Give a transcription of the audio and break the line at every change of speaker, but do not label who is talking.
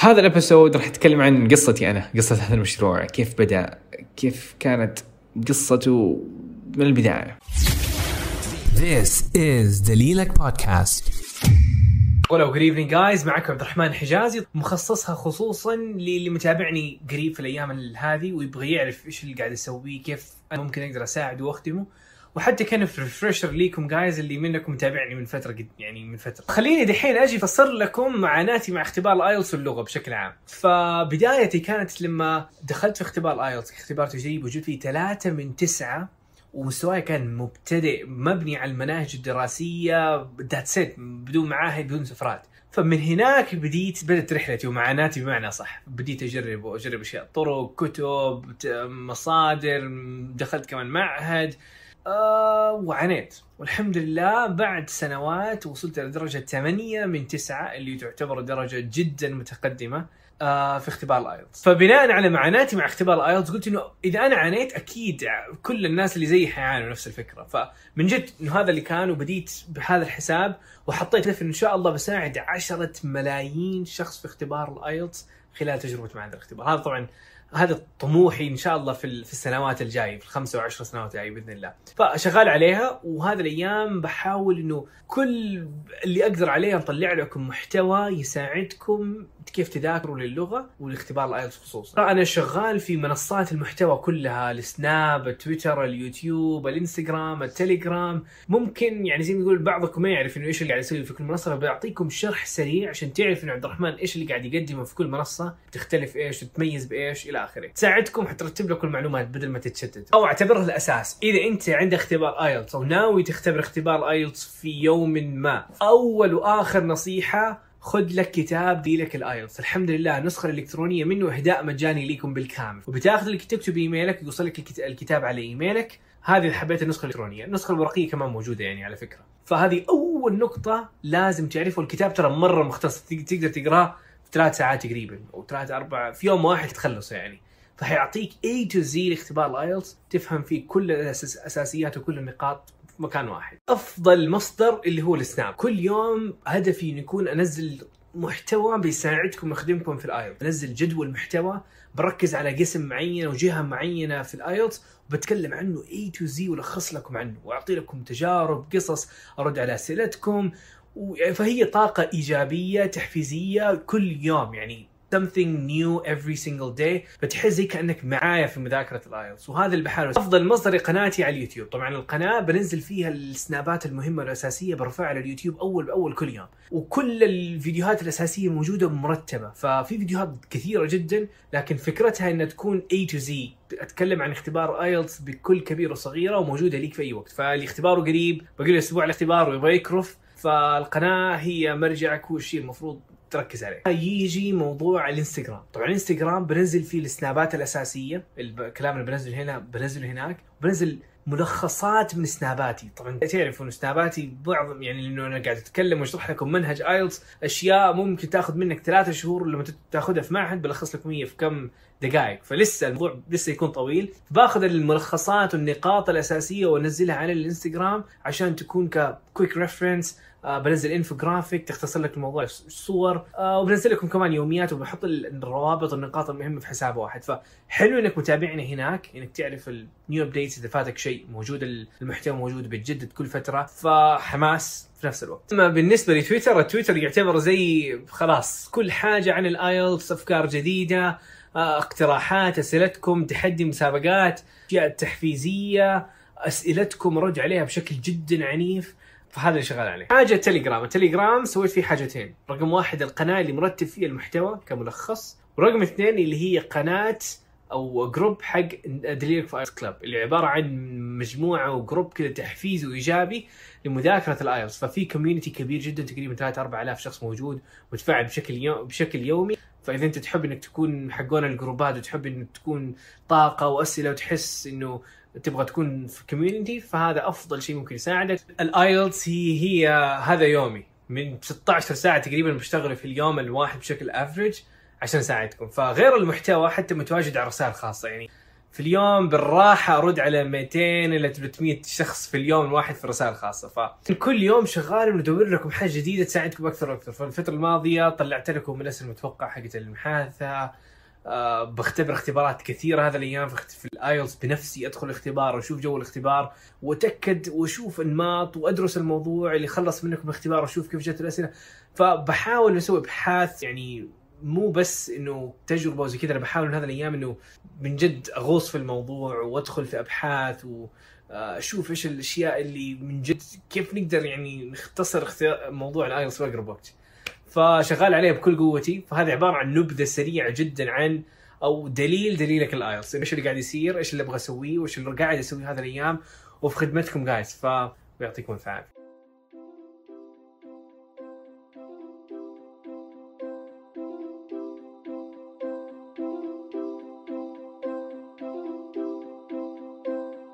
في هذا ال episode راح اتكلم عن قصتي أنا قصة هذا المشروع كيف بدأ كيف كانت قصته من البداية.
This is دليلك بودكاست
hello good evening guys معكم عبد الرحمن حجازي مخصصها خصوصا للي متابعني قريب في الأيام هذه ويبغى يعرف إيش اللي قاعد أسويه كيف أنا ممكن أقدر أساعده وأخدمه. وحتى كان في refresher ليكم guys اللي منكم متابعني من فترة قد يعني من فترة. خليني دحين أجي افسر لكم معاناتي مع اختبار ال IELTS واللغة بشكل عام. فبدايتي كانت لما دخلت في اختبار ال IELTS اختبار تجريبي وجدت فيه ثلاثة من تسعة ومستواي كان مبتدئ مبني على المناهج الدراسية that's it بدون معاهد بدون سفرات. فمن هناك بديت بدأت رحلتي ومعاناتي بمعنى صح. بديت اجرب واجرب أشياء طرق كتب مصادر دخلت كمان معهد. آه وعانيت والحمد لله بعد سنوات وصلت إلى درجة 8 من 9 اللي تعتبر درجة جدا متقدمة آه في اختبار الآيلتس. فبناء على معاناتي مع اختبار الآيلتس قلت إنه إذا أنا عانيت أكيد كل الناس اللي زيي حيعانوا نفس الفكرة. فمن جد إنه هذا اللي كان وبديت بهذا الحساب وحطيت هدف إن شاء الله بساعد 10 ملايين شخص في اختبار الآيلتس خلال تجربة معهد الاختبار. هذا طبعا هذا طموحي إن شاء الله في في السنوات الجايه في الخمسة وعشر سنوات الجايه بإذن الله. فشغال عليها وهذه الأيام بحاول إنه كل اللي أقدر عليه أطلع لكم محتوى يساعدكم كيف تذاكروا للغة والاختبار الايلتس خصوصا. أنا شغال في منصات المحتوى كلها السناب التويتر اليوتيوب الإنستغرام التليجرام. ممكن يعني زي ما يقول بعضكم ما يعرف إنه إيش اللي قاعد يسوي في كل منصة فبيعطيكم شرح سريع عشان تعرف إنه عبد الرحمن إيش اللي قاعد يقدمه في كل منصة تختلف إيش تتميز بإيش إلى آخره. تساعدكم حترتب لكم المعلومات بدل ما تتشتت. أو اعتبرها الأساس. إذا أنت عندك اختبار آيلتس أو ناوي تختبر اختبار آيلتس في يوم ما أول وآخر نصيحة خذ لك كتاب دليلك الآيلتس. الحمد لله النسخه الالكترونيه منه إهداء مجاني لكم بالكامل. وبتاخذ تكتب إيميلك يوصل لك الكتاب على إيميلك. هذا حبيت النسخة الإلكترونية. النسخة الورقية كمان موجودة يعني على فكرة. فهذه أول نقطة لازم تعرفه الكتاب ترى مرة مختصر تقدر تقراه ثلاث ساعات تقريبا أو ثلاث أربع في يوم واحد تخلصه يعني. فحيعطيك A to Z لاختبار الايلتس تفهم فيه كل الاساسيات وكل النقاط في مكان واحد. أفضل مصدر اللي هو السناب. كل يوم هدفي انه يكون أنزل محتوى بيساعدكم يخدمكم في الايلتس انزل جدول محتوى بركز على قسم معين وجهة معينة في الايلتس وبتكلم عنه A to Z وألخص لكم عنه وأعطي لكم تجارب قصص أرد على أسئلتكم فهي طاقة إيجابية تحفيزية كل يوم يعني something new every single day بتحس زي كأنك معايا في مذاكرة الآيلتس. وهذا اللي بحاول أفضل مصدر قناتي على اليوتيوب. طبعا القناة بنزل فيها السنابات المهمة الأساسية برفعها على اليوتيوب أول بأول كل يوم. وكل الفيديوهات الأساسية موجودة مرتبة. ففي فيديوهات كثيرة جدا لكن فكرتها إنها تكون A to Z. أتكلم عن اختبار آيلتس بكل كبيره وصغيرة وموجودة ليك في أي وقت. فاللي اختباره قريب باقي له أسبوع الاختبار ويبغى يكرف فالقناة هي مرجعك هو الشيء المفروض تركز عليه. يجي موضوع الانستغرام. طبعا الانستغرام بنزل فيه السنابات الأساسية. الكلام اللي بنزله هنا بنزله هناك. بنزل ملخصات من سناباتي. طبعا تعرفوا انه سناباتي بعض يعني لأنه أنا قاعد أتكلم وأشرح لكم منهج ايلتس أشياء ممكن تأخذ منك ثلاثة شهور لما تأخذها في معهد. بلخص لكم هي في كم دقائق. فلسه الموضوع لسه يكون طويل. باخذ الملخصات والنقاط الأساسية وأنزلها على الإنستغرام عشان تكون ك quick reference آه بنزل انفوجرافيك تختصر لك الموضوع الصور آه وبنزل لكم كمان يوميات وبحط الروابط والنقاط المهمة في حساب واحد. فحلو إنك متابعنا هناك إنك تعرف ال new updates إذا فاتك شيء موجود المحتوى موجود بيتجدد كل فترة. فحماس في نفس الوقت. أما بالنسبة لتويتر التويتر يعتبر زي خلاص كل حاجة عن الايلتس أفكار جديدة. اقتراحات أسئلتكم تحدي مسابقات أشياء تحفيزية أسئلتكم رد عليها بشكل جدا عنيف فهذا اللي شغال عليه. حاجة تليجرام. التليجرام سويت فيه حاجتين. رقم واحد القناة اللي مرتب فيها المحتوى كملخص ورقم اثنين اللي هي قناة أو group حق دليلك في ايلتس club اللي عبارة عن مجموعة و group كذا تحفيزي وإيجابي لمذاكرة الايلتس ففي community كبير جدا تقريبا 3 4000 شخص موجود متفاعل بشكل يوم بشكل يومي. فإذا أنت تحب إنك تكون حقون الجروبات وتحب إنك تكون طاقة وأسئلة وتحس إنه تبغى تكون في community فهذا أفضل شيء ممكن يساعدك. الايلتس هي هي هذا يومي. من 16 ساعة تقريبا بشتغل في اليوم الواحد بشكل average عشان أساعدكم. فغير المحتوى حتى متواجد على رسائل خاصة يعني. في اليوم بالراحة أرد على 200 إلى 300 شخص في اليوم الواحد في رسائل خاصة. فكل يوم شغال ندور لكم حاجة جديدة تساعدكم أكثر وأكثر. فالفترة الماضية طلعت لكم الاسئله المتوقعة حقت المحادثة. آه بختبر اختبارات كثيرة. هذا الأيام في, في الآيلتس بنفسي أدخل اختبار وأشوف جو الاختبار وأتأكد وأشوف أنماط وأدرس الموضوع اللي خلص منكم الاختبار وأشوف كيف جت الأسئلة. فبحاول أسوي أبحاث يعني مو بس إنه تجربة وزي كذا أنا بحاول هذا الأيام إنه من جد أغوص في الموضوع وأدخل في أبحاث واشوف إيش الأشياء اللي من جد كيف نقدر يعني نختصر موضوع الايلتس في اقرب وقت. فشغال عليه بكل قوتي. فهذه عبارة عن نبذة سريعة جدا عن أو دليل دليلك الايلتس إيش اللي قاعد يصير إيش اللي أبغى أسويه وإيش اللي قاعد أسويه هذه الأيام وفي خدمتكم guys فيعطيكم الف عافية.